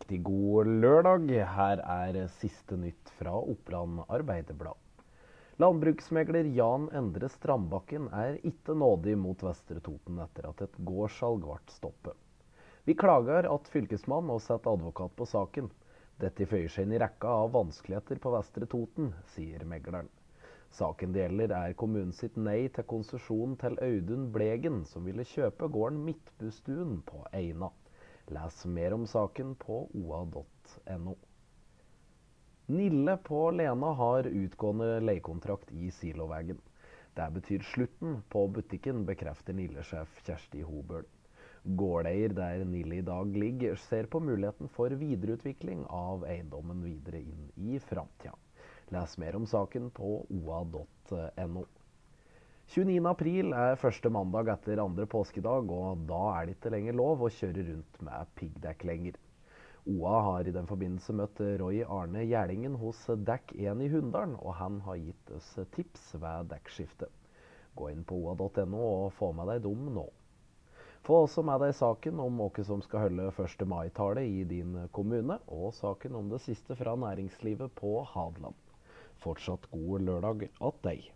Riktig god lørdag. Her er siste nytt fra Oppland Arbeiderblad. Landbruksmegler Jan Endre Strandbakken er ikke nådig mot Vestre Toten etter at et gårdssalg ble stoppet. Vi klager at fylkesmann og setter advokat på saken. Dette føyer seg inn i rekka av vanskeligheter på Vestre Toten, sier megleren. Saken det gjelder er kommunen sitt nei til konsesjon til Audun Blegen, som ville kjøpe gården Midtbustuen på Eina. Les mer om saken på oa.no. Nille på Lena har utgående leiekontrakt i Silovägen. Det betyr slutten på butikken, bekrefter Nille-sjef Kjersti Hobøl. Gårdeier der Nille i dag ligger, ser på muligheten for videreutvikling av eiendommen videre inn i framtida. Les mer om saken på oa.no. 29.4 er første mandag etter andre påskedag, og da er det ikke lenger lov å kjøre rundt med piggdekk lenger. OA har i den forbindelse møtt Roy Arne Gjerdingen hos Dekk 1 i Hunndalen, og han har gitt oss tips ved dekkskiftet. Gå inn på oa.no og få med deg dem nå. Få også med deg saken om hvem som skal holde 1. mai-tale i din kommune, og saken om det siste fra næringslivet på Hadeland. Fortsatt god lørdag att deg.